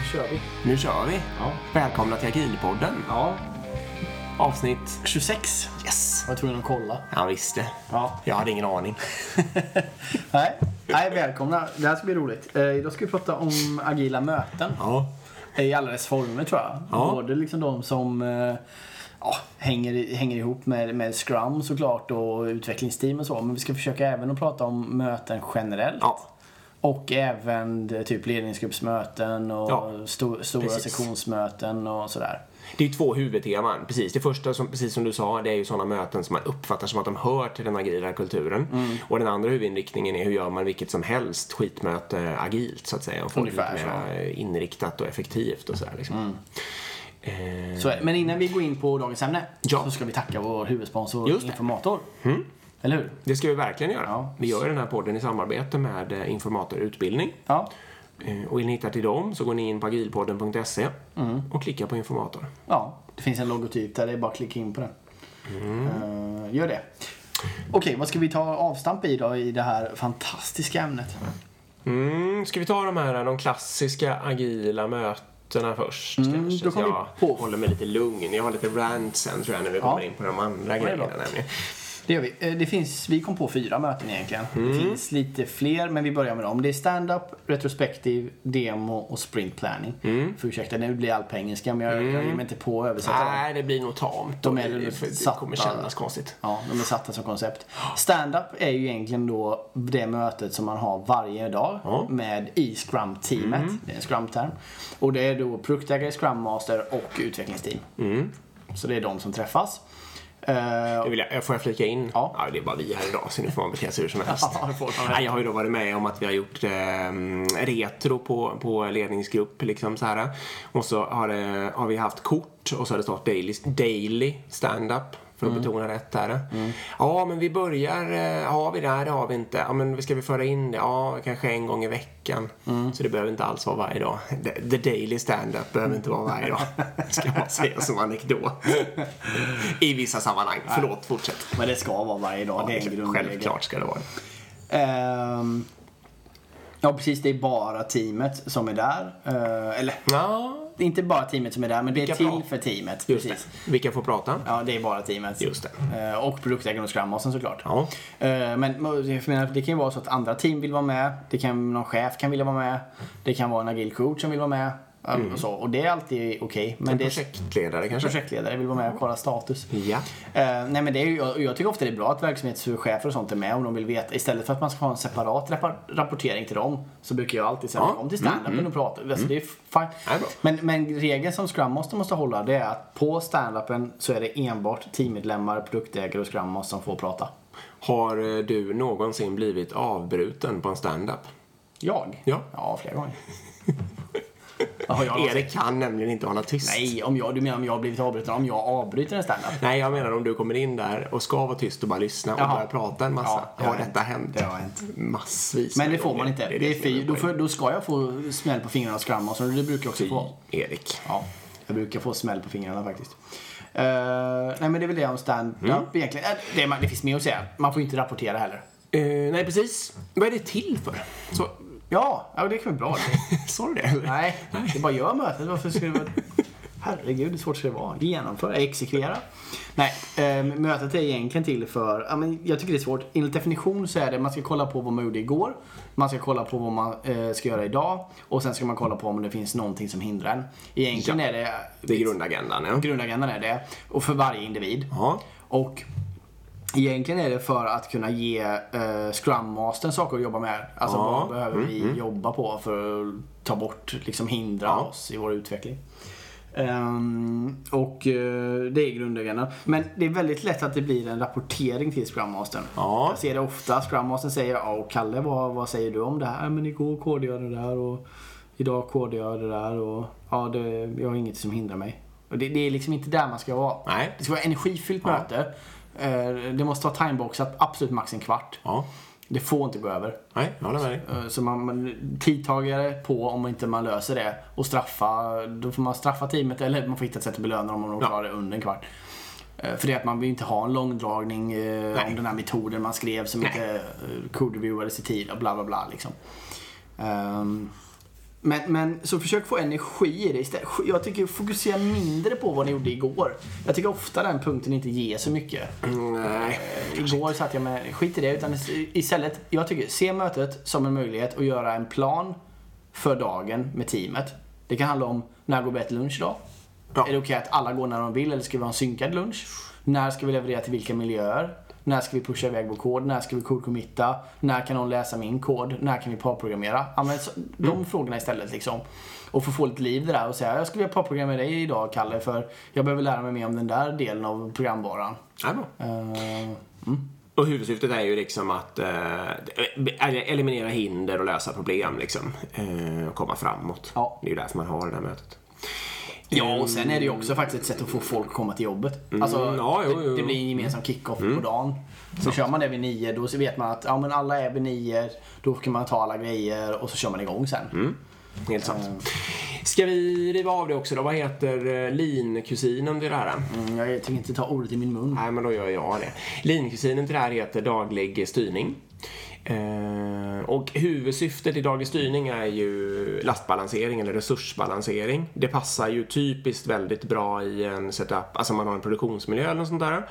Då kör vi. Nu kör vi! Ja. Välkomna till Agilpodden. Ja. Avsnitt... 26. Yes! Jag tvungen att kolla. Han visste. Ja. Jag hade ingen aning. Nej. Nej, välkomna. Det här ska bli roligt. Eh, idag ska vi prata om agila möten. Ja. I alla dess former tror jag. Ja. Både liksom de som eh, ja, hänger, hänger ihop med, med Scrum såklart och utvecklingsteam och så. Men vi ska försöka även att prata om möten generellt. Ja. Och även eh, typ ledningsgruppsmöten och Ja, sto, stora precis. sektionsmöten och sådär. Det är ju två huvudteman. Precis. Det första, som, precis som du sa, det är ju sådana möten som man uppfattar som att de hör till den agila kulturen. Mm. Och den andra huvudinriktningen är hur gör man vilket som helst skitmöte agilt så att säga. Och få det lite mer inriktat och effektivt och sådär liksom. Eh, Så, men innan vi går in på dagens ämne Ja. så ska vi tacka vår huvudsponsor Just det. Eller hur? Det ska vi verkligen göra. Ja. Vi gör den här podden i samarbete med eh, Informator Utbildning. Ja. Eh, Och vill ni hitta till dem så går ni in på agilpodden.se Mm. och klickar på informator. Ja, det finns en logotyp där. Det är bara att klicka in på den. Mm. Eh, gör det. Okej, vad ska vi ta avstamp i då i det här fantastiska ämnet? Mm, ska vi ta de här de klassiska agila mötena först? Mm, kanske? då Så jag på- håller mig lite lugn. Jag har lite rant sen tror jag när vi kommer in på de andra grejerna. Nämligen. Det gör vi. Eh, Det finns, vi kom på fyra möten egentligen. Mm. Det finns lite fler, men vi börjar med dem. Det är stand-up, retrospektiv, demo och sprint planning. Mm. För ursäkta, nu blir allt på engelska, men jag, jag ger mig inte på att översätta. Nej, det blir nog tamt. De är det, satta. kommer kännas konstigt. Ja, de är satta som koncept. Stand-up är ju egentligen då det mötet som man har varje dag Ja. Mm. med i Scrum-teamet. Det är en Scrum-term. Och det är då produktägare, Scrum Master och utvecklingsteam. Mm. Så det är de som träffas. Eh, Nu vill jag, får jag flika in? Ja. det är bara vi här idag så nu får man bete sig hur som helst. Ja, det jag har ju då varit med om att vi har gjort eh, retro på, på ledningsgrupp liksom så här. Och så har, det, har vi haft kort och så har det stått daily, daily stand-up. För att betona rätt där. Ja, men vi börjar, eh, har vi det? Nej, det har vi inte. Ja, men ska vi föra in det? Ja, kanske en gång i veckan. Så det behöver inte alls vara varje dag. The, the daily stand-up behöver inte vara varje dag. Ska man säga som anekdot. I vissa sammanhang. Förlåt, fortsätt. Men det ska vara varje dag. det är en grundregel. Självklart ska det vara. Ehm, ja, precis. Det är bara teamet som är där. Eh, eller, Ja, det är inte bara teamet som är där, men det är Vilka till för teamet. just precis. det. Vilka får prata? Ja, det är bara teamet. Just det. Eh, Och produktägaren och Scrum Mastern såklart. Ja. Eh, Men jag menar, det kan ju vara så att andra team vill vara med. Det kan, någon chef kan vilja vara med. Det kan vara en agil coach som vill vara med. Eh, Och, så. och det är alltid okej. Men En det är projektledare kanske? projektledare vill vara med och kolla status. Ja. Eh, nej men det är ju, jag, jag tycker ofta det är bra att verksamhetschefer och sånt är med om de vill veta. Istället för att man ska ha en separat rapportering till dem så brukar jag alltid säga. Mm, kom till standupen och prata. Alltså, det är fine. Ja, det är bra. Men, men regeln som Scrum Master måste hålla det är att på standupen så är det enbart teammedlemmar, produktägare och Scrum Master som får prata. Har eh, du någonsin blivit avbruten på en stand-up? Jag? Ja. Ja, flera gånger. Jag Erik kan nämligen inte hålla tyst. Nej, om jag, du menar om jag har blivit avbruten? Om jag avbryter en standup? Nej, jag menar om du kommer in där och ska vara tyst och bara lyssna och Jaha. börja prata en massa. Ja, har detta hänt? Det har hänt. Massvis Men det får man inte. Det är, det som fy, då, får, då ska jag få smäll på fingrarna och skramma, så det brukar jag också få. Erik. Ja, jag brukar få smäll på fingrarna faktiskt. Eh, nej men det är väl det om stand-up Mm. egentligen. Eh, det, det finns mer att säga. Man får inte rapportera heller. Eh, nej, precis. Vad är det till för? Så, Ja, ja det kan vara bra. sa du det? eller? nej, det bara gör mötet. Varför ska det vara... Herregud, hur svårt ska det vara? Genomföra, exekvera. Nej, eh, mötet är egentligen till för, ja, men jag tycker det är svårt. Enligt definition så är det, man ska kolla på vad man gjorde igår. Man ska kolla på vad man eh, ska göra idag. Och sen ska man kolla på om det finns någonting som hindrar en. Egentligen Ja. är det... Det är grundagendan, ja. Grundagendan är det. Och för varje individ. Ja. Och egentligen är det för att kunna ge uh, Scrum Mastern saker att jobba med. Alltså Ja. vad behöver vi jobba på för att ta bort, liksom hindra Ja. oss i vår utveckling. Ehm, och eh, det är grundläggande. Men det är väldigt lätt att det blir en rapportering till Scrum Mastern. Ja. Jag ser det ofta. Scrum Mastern säger ja, och Kalle vad, vad säger du om det här? Men igår kodade jag det där och idag kodade jag det där och ja, det, jag har inget som hindrar mig. Och det, det är liksom inte där man ska vara. Nej. Det ska vara energifyllt möte. Eh, Det måste vara timeboxat absolut max en kvart. Ja. Det får inte gå över. Nej, jag håller med dig. Eh, Så man, tidtagare på om inte man löser det. Och straffa, då får man straffa teamet eller man får hitta ett sätt att belöna dem om de Ja. klarar det under en kvart. Eh, För det är att man vill inte ha en långdragning Nej. om den här metoden man skrev som Nej. inte code-reviewades i tid och bla bla bla liksom. Ehm, Men, men så försök få energi i det istället. Jag tycker fokusera mindre på vad ni gjorde igår. Jag tycker ofta den punkten inte ger så mycket. Nej. Igår satt jag med, skit i det, utan istället, jag tycker, se mötet som en möjlighet att göra en plan för dagen med teamet. Det kan handla om, när går vi äta lunch idag? Ja. Är det okej att alla går när de vill eller ska vi ha en synkad lunch? När ska vi leverera till vilka miljöer? När ska vi pusha iväg vår kod? När ska vi kodcommitta? När kan någon läsa min kod? När kan vi parprogrammera? Så, de Mm. frågorna istället liksom. Och få få lite liv det där och säga jag skulle vilja parprogrammera dig idag Kalle för jag behöver lära mig mer om den där delen av programvaran. Ja, bra. Eh, Och huvudsyftet är ju liksom att eh, eliminera hinder och lösa problem liksom. Eh, och komma framåt. Ja. Det är ju därför man har det här mötet. Ja, och sen är det ju också faktiskt ett sätt att få folk att komma till jobbet. Alltså, Mm, ja, jo, jo, det, det blir en gemensam kick-off på dagen. Så kör man det vid nio, då vet man att ja, men alla är vid nio, då kan man ta alla grejer och så kör man igång sen. Mm. Helt sant. Ska vi riva av det också då? Vad heter eh, lean-kusinen till det här? Mm, jag tänker inte ta ordet i min mun. Nej, men då gör jag det. Lean-kusinen till det här heter daglig styrning. Eh, och huvudsyftet i daglig styrning är ju lastbalansering eller resursbalansering. Det passar ju typiskt väldigt bra i en setup, alltså man har en produktionsmiljö eller något sånt där.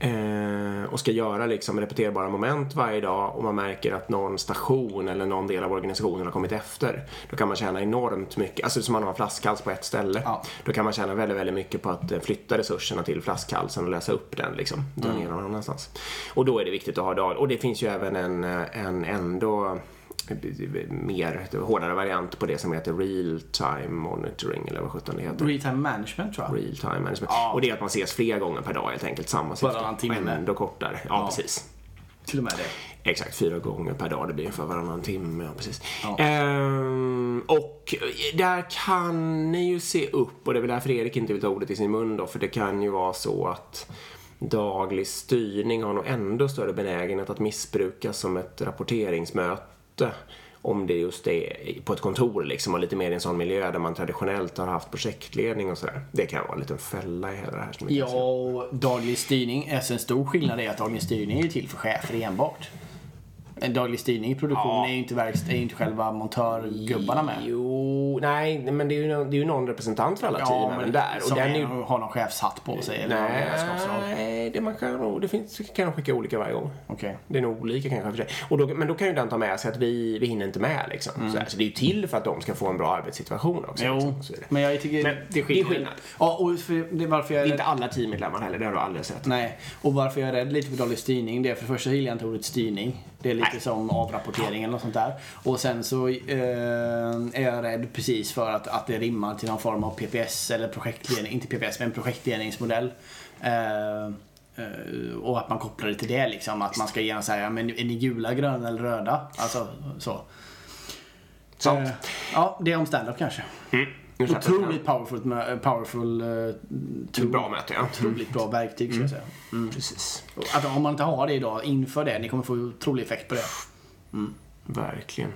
Eh, och ska göra liksom repeterbara moment varje dag och man märker att någon station eller någon del av organisationen har kommit efter. Då kan man tjäna enormt mycket, alltså som man har en flaskhals på ett ställe. Ja. Då kan man tjäna väldigt, väldigt mycket på att eh, flytta resurserna till flaskhalsen och läsa upp den liksom. Dra Mm. ner den någon annanstans. Och då är det viktigt att ha dag. Och det finns ju även en, en ändå mer hårdare variant på det som heter real time monitoring eller vad sjutton det heter. Real-time management tror jag. Real time management. Ja. Och det är att man ses flera gånger per dag helt enkelt. Samma syfte. Varannan timme. Och Ändå kortare. Ja, Ja. precis. Till och med det. Exakt, fyra gånger per dag. Det blir för varannan timme. Ja, precis. Ja. Ehm, och där kan ni ju se upp, och det är väl därför Erik inte vill ta ordet i sin mun då, för det kan ju vara så att daglig styrning har nog ändå större benägenhet att missbrukas som ett rapporteringsmöte. Om det just är på ett kontor liksom och lite mer i en sån miljö där man traditionellt har haft projektledning och sådär. Det kan vara en liten fälla i hela det här. Som Ja, och daglig styrning, alltså en stor skillnad är att daglig styrning är till för chefer enbart. En daglig styrning i produktion Ja. är ju inte, verkst- är inte själva montörgubbarna med. Jo, nej, men det är ju, någon- det är ju någon representant för alla team även där. Och som den är ju har någon chefshatt på sig eller. Nej, det, man kan, nog- det finns, kan nog skicka olika varje gång. Okej. Det är nog olika kanske för sig. Och då, men då kan ju den ta med sig att vi, vi hinner inte med liksom. Så, här, så det är ju till för att de ska få en bra arbetssituation också. Mm. Jo, liksom. Men jag tycker Men det är det är skillnad. skillnad. Ja, och för, det är varför jag är inte alla teammedlemmar heller, det har du aldrig sett. Nej, och varför jag är rädd lite för dålig styrning, det är för det första gillar jag inte ordet styrning. Det är lite Nej. som avrapportering eller något sånt där. Och sen så eh, är jag rädd precis för att, att det rimmar till någon form av PPS eller projektledning, inte PPS men projektledningsmodell. Eh, eh, och att man kopplar det till det liksom, att man ska gärna säga, men är ni gula, gröna eller röda? Alltså så. Sant. Eh, ja, det är om stand-up kanske. Mm. Otroligt powerful, powerful uh, det. Ett bra möte, ja. Otroligt bra verktyg ska jag säga. Precis. Att om man inte har det idag, inför det. Ni kommer få otrolig effekt på det. Verkligen.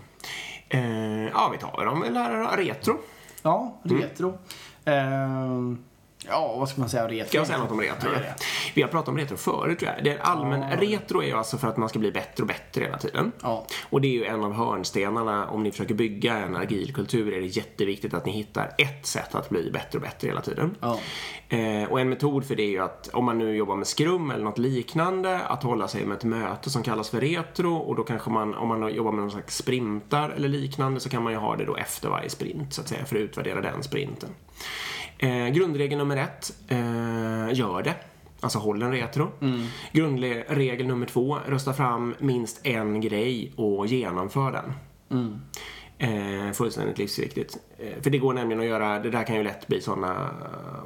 Eh, ja, vi tar dem eller retro. Ja, retro. Ehm, ja, vad ska man säga? Retro. Ska jag säga något om retro? Ja. Vi har pratat om retro förut tror jag. Det är allmän, Retro är ju alltså för att man ska bli bättre och bättre hela tiden. Ja. Och det är ju en av hörnstenarna. Om ni försöker bygga en agil kultur är det jätteviktigt att ni hittar ett sätt att bli bättre och bättre hela tiden. Ja. Eh, och en metod för det är ju att om man nu jobbar med Scrum eller något liknande att hålla sig med ett möte som kallas för retro och då kanske man, om man jobbar med någon slags sprintar eller liknande så kan man ju ha det då efter varje sprint så att säga för att utvärdera den sprinten. Eh, grundregel nummer ett, eh, gör det. Alltså håll en retro. Grundregel nummer två, rösta fram minst en grej och genomför den. Eh, fullständigt livsviktigt. Eh, för det går nämligen att göra, det där kan ju lätt bli såna,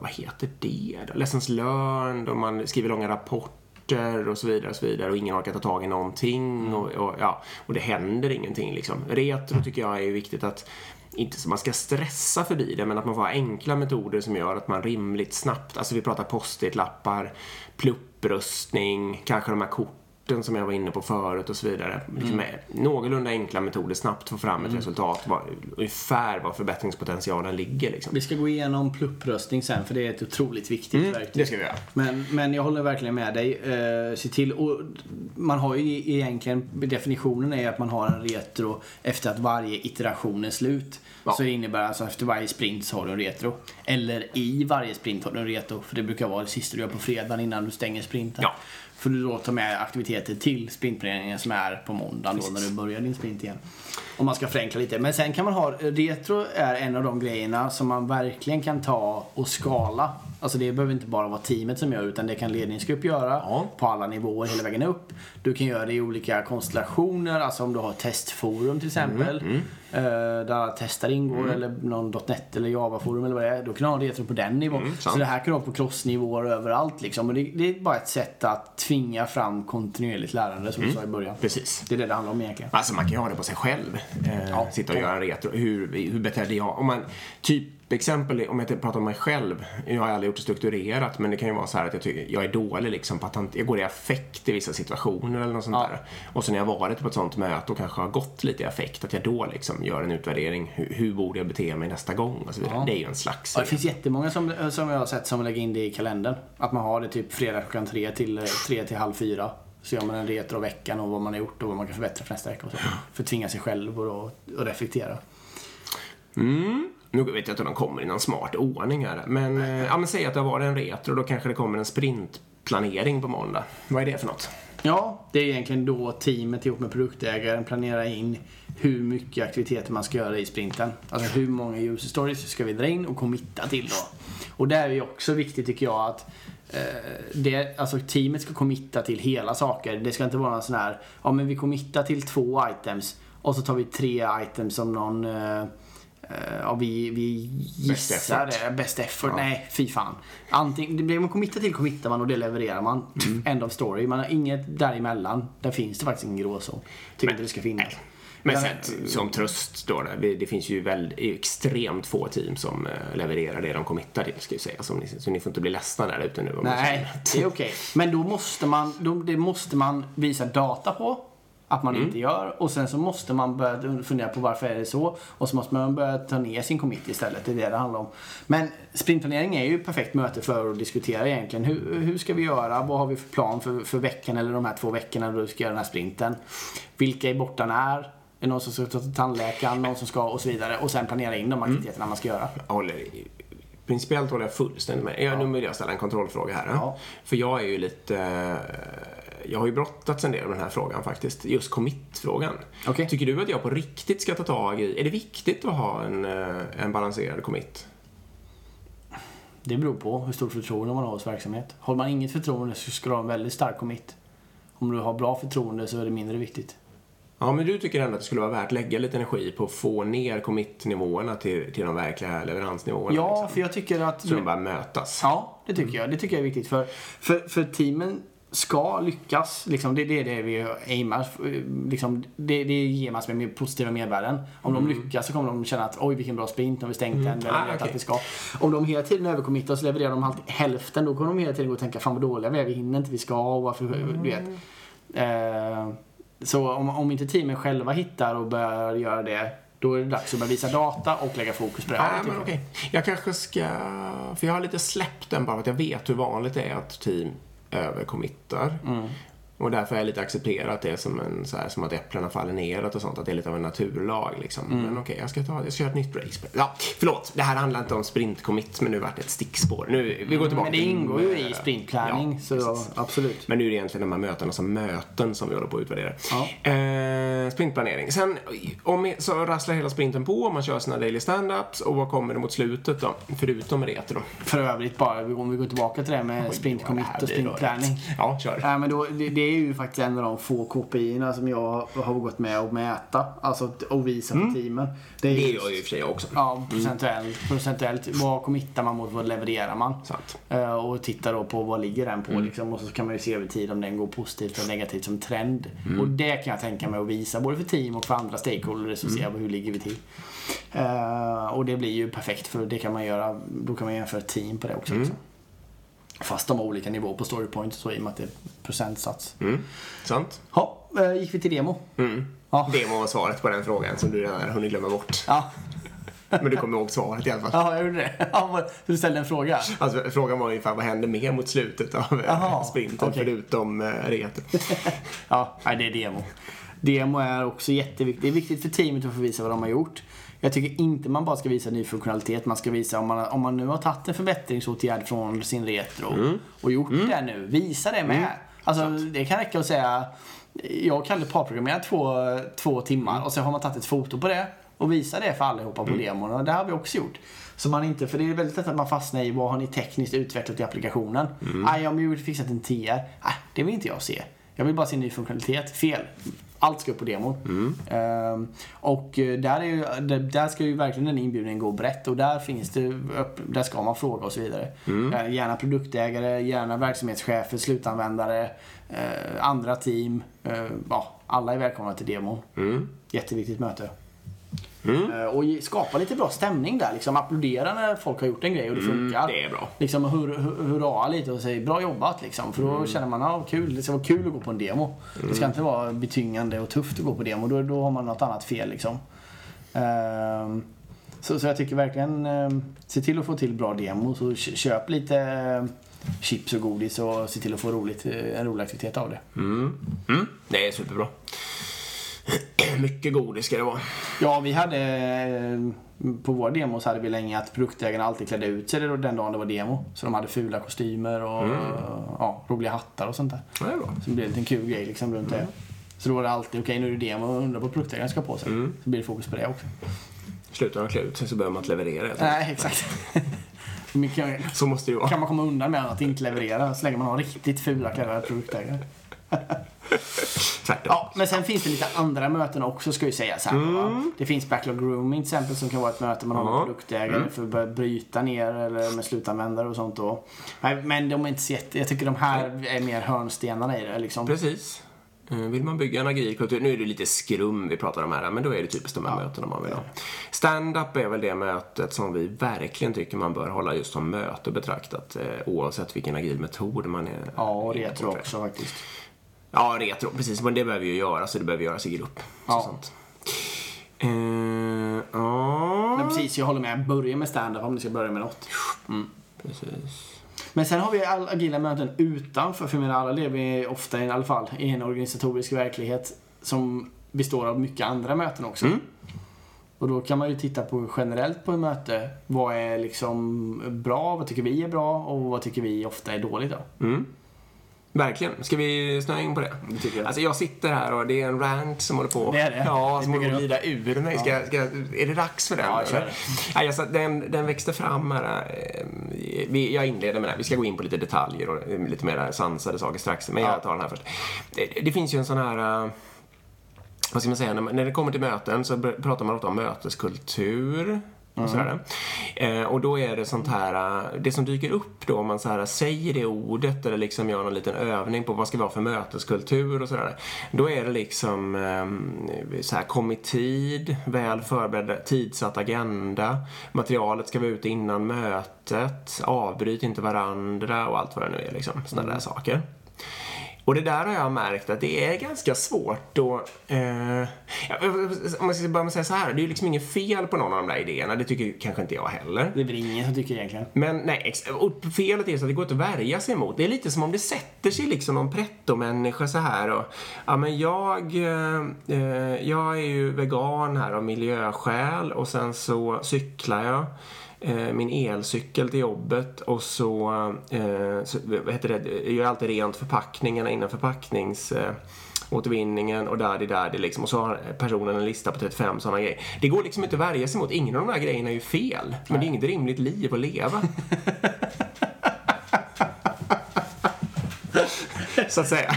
vad heter det då? Lessons learned och man skriver långa rapporter och så vidare och så vidare och ingen orkar ta tag i någonting och, och, ja, och det händer ingenting liksom. Retro tycker jag är ju viktigt att inte så man ska stressa förbi det, men att man får ha enkla metoder som gör att man rimligt snabbt, alltså vi pratar post-it-lappar, pluppröstning, kanske de här korten som jag var inne på förut och så vidare. Liksom med någorlunda enkla metoder snabbt få fram ett resultat, var, ungefär var förbättringspotentialen ligger liksom. Vi ska gå igenom pluppröstning sen för det är ett otroligt viktigt verktyg. Det ska vi göra. Men, men jag håller verkligen med dig. Eh, se till och man har ju egentligen, definitionen är att man har en retro efter att varje iteration är slut. Ja. Så det innebär alltså efter varje sprint så har du en retro. Eller i varje sprint har du en retro. För det brukar vara det sista du gör på fredagen innan du stänger sprinten. Ja. För du då tar med aktiviteter till sprintplaneringen som är på måndagen då när du börjar din sprint igen. Om man ska förenkla lite. Men sen kan man ha, retro är en av de grejerna som man verkligen kan ta och skala. Alltså det behöver inte bara vara teamet som gör utan det kan ledningsgrupp göra Ja. på alla nivåer hela vägen upp. Du kan göra det i olika konstellationer, alltså om du har testforum till exempel. Mm, eh, Där alla testar ingår eller någon .NET eller Java-forum eller vad det är. Då kan du ha retro på den nivån. Mm, så det här kan du ha på crossnivåer överallt liksom. Och det, det är bara ett sätt att tvinga fram kontinuerligt lärande som du sa i början. Precis. Det är det det handlar om egentligen. Alltså man kan ju ha det på sig själv. Eh, Ja. sitta och göra en retro. Hur, hur beter jag? Om man, typ exempel, om jag inte pratar om mig själv. Jag har aldrig gjort det strukturerat men det kan ju vara så här att jag tycker jag är dålig liksom på att han, jag går i affekt i vissa situationer eller något sånt Ja. där. Och så när jag varit på ett sånt möte och kanske har gått lite i affekt att jag då liksom gör en utvärdering. Hur, hur borde jag bete mig nästa gång och så vidare. Ja. Det är ju en slags... Ja, det finns jättemånga som, som jag har sett som lägger in det i kalendern. Att man har det typ fredag klockan tre till, eh, tre till halv fyra. Så gör man en retro av veckan och vad man har gjort och vad man kan förbättra för nästa vecka. Och så. För att tvinga sig själv och, och, och reflektera. Mm. Nu vet jag inte om de kommer i någon smart ordning här. Men, eh, ja, men säg att det har varit en retro. Då kanske det kommer en sprintplanering på måndag. Vad är det för något? Ja, det är egentligen då teamet ihop med produktägaren planerar in hur mycket aktiviteter man ska göra i sprinten. Alltså hur många user stories ska vi dra in och committa till då. Och där är ju också viktigt tycker jag att eh, det, alltså teamet ska committa till hela saker. Det ska inte vara en sån här, ja men vi committar till två items och så tar vi tre items som någon eh, eh, Ja, vi, vi Best gissar effort. det. Best effort. Ja. Nej, fy fan. Antingen, det blir man committar till committar man och det levererar man. Mm. End of story. Man har inget däremellan. Där finns det faktiskt ingen gråzon. Tycker inte det ska finnas. Men Ja, sen, som tröst då, det, finns ju väldigt, extremt få team som eh, levererar det de committar till, ska jag säga. Så ni, så ni får inte bli ledsna där ute nu. Nej, det är okej. Men då måste, man, då, det måste man visa data på. Att man Mm. inte gör. Och sen så måste man börja fundera på varför är det så. Och så måste man börja ta ner sin commit istället. Det är det det handlar om. Men sprintplanering är ju ett perfekt möte för att diskutera egentligen. Hur, hur ska vi göra? Vad har vi för plan för, för veckan eller de här två veckorna då vi ska göra den här sprinten? Vilka är borta när? Är någon som ska ta till tandläkaren? Någon som ska och så vidare. Och sen planera in de aktiviteterna man ska göra. Jag håller, principiellt håller jag fullständigt med. Jag, Nu vill jag ställa en kontrollfråga här. Ja. För jag är ju lite... eh, Jag har ju brottats en del med den här frågan faktiskt. Just commit-frågan. Okej. Tycker du att jag på riktigt ska ta tag i... Är det viktigt att ha en, eh, en balanserad commit? Det beror på hur stort förtroende man har hos verksamhet. Har man inget förtroende så ska du ha en väldigt stark commit. Om du har bra förtroende så är det mindre viktigt. Ja, men du tycker ändå att det skulle vara värt att lägga lite energi på att få ner commit-nivåerna till, till de verkliga leveransnivåerna? Ja, liksom. för jag tycker att... Så de bara mötas? Ja, det tycker jag. Det tycker jag är viktigt. För, för, för teamen ska lyckas. Liksom, det, det är det vi aimar. Liksom, det, det ger massor med positiva mervärden. Om de lyckas så kommer de känna att oj vilken bra sprint, har vi stängt den. Eller Ah, okej. att vi ska. Om de hela tiden övercommittar så levererar de alltid hälften. Då kommer de hela tiden gå och tänka fan vad dåliga vi är, vi hinner inte, vi ska och varför, du vet. Eh, så om, om inte teamen själva hittar och börjar göra det, då är det dags att börja visa data och lägga fokus på det. Nej, Ja, men okej. Jag kanske ska... För jag har lite släppt den bara för att jag vet hur vanligt det är att team övercommittar. Mm. Och därför har jag lite accepterat det som, en, så här, som att äpplena faller neråt och sånt. Att det är lite av en naturlag liksom. Mm. Men okej, jag ska ta jag ska göra ett nytt break. Ja, förlåt. Det här handlar inte om sprintcommit men nu vart det ett stickspår. Nu, vi går tillbaka Men det till- ingår ju i sprintplanning, Ja, så precis. absolut. Men nu är det egentligen de här mötena som möten som vi håller på att utvärdera. Ja. Eh, sprintplanering. Sen om, så rasslar hela sprinten på, man kör sina daily stand-ups och vad kommer det mot slutet då? Förutom retro. För övrigt bara, om vi går tillbaka till det med här och blir sprint planning. rörigt. Ja, kör. Nej, men då, det, det är ju faktiskt en av de få KPI som jag har gått med att mäta. Alltså och visa för teamen. Det är Det ju gör ju i och för sig också. Ja, procentuellt. procentuellt. Vad committar man mot, vad levererar man? Sant. Eh, och titta då på vad ligger den på Mm. liksom. Och så kan man ju se över tid om den går positivt eller negativt som trend. Mm. Och det kan jag tänka mig att visa både för team och för andra stakeholders och se Mm. hur ligger vi till. Eh, och det blir ju perfekt för det kan man göra, då kan man jämföra team på det också. Mm. Liksom. Fast de har olika nivåer på storypoint så i och med att det är procentsats. Mm. Sant. Ja, eh, gick vi till demo? Mm. Ja. Det var svaret på den frågan som du redan har hunnit glömma bort. Ja. Men du kommer ihåg svaret i alla fall. Ja, jag gjorde det. Ja, Du ställde en fråga. Alltså, frågan var ungefär vad händer mer mot slutet av eh, Jaha, sprinten okej. förutom eh, retet. Ja, nej, det är demo. Demo är också jätteviktigt. Det är viktigt för teamet att få visa vad de har gjort. Jag tycker inte man bara ska visa ny funktionalitet. Man ska visa om man, om man nu har tagit en förbättringsåtgärd från sin retro Mm. och gjort det nu. Visa det med. Alltså, det kan räcka att säga jag kan parprogrammera två, två timmar och så har man tagit ett foto på det och visa det för allihopa Mm. på demon. Och det har vi också gjort. Så man inte, för det är väldigt lätt att man fastnar i vad har ni tekniskt utvecklat i applikationen. Mm. Nej, jag har fixat en 10. Nej, det vill inte jag se. Jag vill bara se ny funktionalitet. Fel. Allt ska upp på demon. Mm. Ehm, och eh, där, är ju, där- ska ju verkligen den inbjudningen gå brett och där finns det, där ska man fråga och så vidare. Mm. Eh, Gärna produktägare, gärna verksamhetschefer, slutanvändare, eh, andra team. Eh, ja, alla är välkomna till demon. Mm. Jätteviktigt möte. Eh, och skapa lite bra stämning där. Liksom applådera när folk har gjort en grej och det funkar. Mm, det är bra. Liksom hur, hur, hurra lite och säga bra jobbat liksom. För då Mm. känner man, ja kul, det ska vara kul att gå på en demo. Det ska inte vara betyngande och tufft att gå på demo. Då, då har man något annat fel liksom. Ehm, så, så jag tycker verkligen, ehm, se till att få till bra demos och kö- köp lite eh, chips och godis och se till att få roligt, eh, en rolig aktivitet av det. Mm. Mm. Det är superbra. Mycket godis ska det vara. Ja, vi hade eh, på vår demo så hade vi länge att produktägarna alltid klädde ut sig den dagen det var demo. Så de hade fula kostymer och ja, roliga hattar och sånt där. Ja, Det. Så det blev en liten kul grej liksom runt det. Så då var det alltid, okej nu är det demo och undrar vad produktägaren ska ha på sig. Så blir det fokus på det också. Slutar de klä ut sig så behöver man inte leverera. helt. Nej, exakt. Kan, Så måste det vara. kan man komma undan med att inte leverera så länge man har riktigt fula klädda produktägare. Tvärtom. Ja, men sen finns det lite andra möten också ska jag säga. Så här, va? Det finns backlog grooming till exempel som kan vara ett möte man har med Ja. produktägare för att börja bryta ner eller med slutanvändare och sånt då. Men de är inte så jätte, jag tycker de här är mer hörnstenarna i det liksom. Precis. Eh, Vill man bygga en agil kultur, nu är det lite skrum vi pratar om här, men då är det typiskt de här mötena man vill ha. Stand-up är väl det mötet som vi verkligen tycker man bör hålla just som möte betraktat, eh, oavsett vilken agil metod man är Ja, och retro också faktiskt. Ja, retro, precis. Men det behöver ju göras, så det behöver göras i grupp. Ja. Så sånt. Eh, ja, Men precis, jag håller med. Börja med stand-up om ni ska börja med något. precis. Men sen har vi all agila möten utanför, för menar alla lever ofta i alla fall i en organisatorisk verklighet som består av mycket andra möten också. Mm. Och då kan man ju titta på generellt på ett möte. Vad är liksom bra? Vad tycker vi är bra? Och vad tycker vi ofta är dåligt då? Mm. Verkligen. Ska vi snöa in på det? Det tycker jag. Alltså jag sitter här och det är en rant som håller på. Det är det. Ja, Det som håller på att glida ur mig. Ska, ska, är det dags för den? Ja, kör eller? det. Nej, alltså, den, den växte fram här. eh, Vi, jag inleder med det här. Vi ska gå in på lite detaljer och eh, lite mer sansade saker strax. Men Ja. jag tar den här först. Det, det finns ju en sån här... eh, vad ska man säga, när, det kommer till möten så pratar man ofta om möteskultur. Och, sådär. Eh, och då är det sånt här, eh, det som dyker upp då om man så här, säger det ordet eller liksom gör någon liten övning på vad ska vi ha för möteskultur och sådär. Då är det liksom eh, så här, kom i tid, väl förberedd, tidsatt agenda, materialet ska vara ute innan mötet, avbryt inte varandra och allt vad det nu är liksom. Sådana där saker. Och det där har jag märkt att det är ganska svårt att... Eh, om man ska börja med att säga så här, det är ju liksom inget fel på någon av de där idéerna, det tycker kanske inte jag heller. Det är väl ingen som tycker egentligen. Men nej, och felet är så att det går inte att värja sig emot. Det är lite som om det sätter sig liksom någon pretto-människa så här och ja men jag, eh, eh, jag är ju vegan här av miljöskäl och sen så cyklar jag min elcykel till jobbet och så, eh, så vad heter det, jag gör alltid rent förpackningarna innan förpacknings eh, återvinningen och där, det där, det liksom. Och så har personen en lista på 35 sådana grejer. Det går liksom inte att värja sig mot. Ingen av de här grejerna är ju fel. Men det är inget rimligt liv att leva. så att säga.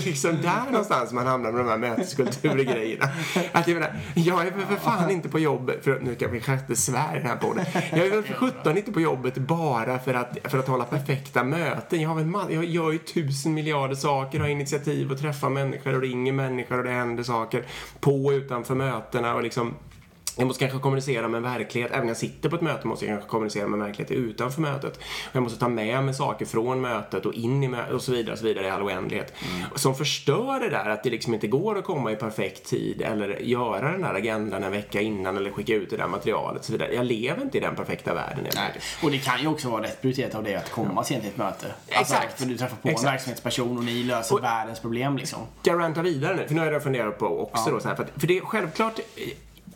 Det är liksom där någonstans man hamnar med de här möteskulturgrejerna. Att jag menar, jag är väl för fan inte på jobbet, för nu kan vi kanske inte svär i den här podden. Jag är väl för sjutton inte på jobbet bara för att, för att hålla perfekta möten. Jag, har väl, jag gör ju tusen miljarder saker, har initiativ och träffar människor och ringer människor och det händer saker på och utanför mötena och liksom jag måste kanske kommunicera med en verklighet, även när jag sitter på ett möte måste jag kanske kommunicera med en verklighet utanför mötet. Jag måste ta med mig saker från mötet och in i mötet och så vidare, och så vidare i all oändlighet. Mm. Som förstör det där att det liksom inte går att komma i perfekt tid eller göra den där agendan en vecka innan eller skicka ut det där materialet och så vidare. Jag lever inte i den perfekta världen. Nej. Och det kan ju också vara rätt prioritet av det att komma sent till ett möte. Alltså, Exakt. För du träffar på Exakt. en verksamhetsperson och ni löser och, världens problem liksom. Jag rantar vidare nu, för nu har jag funderat på också ja. då så här, för, att, för det är självklart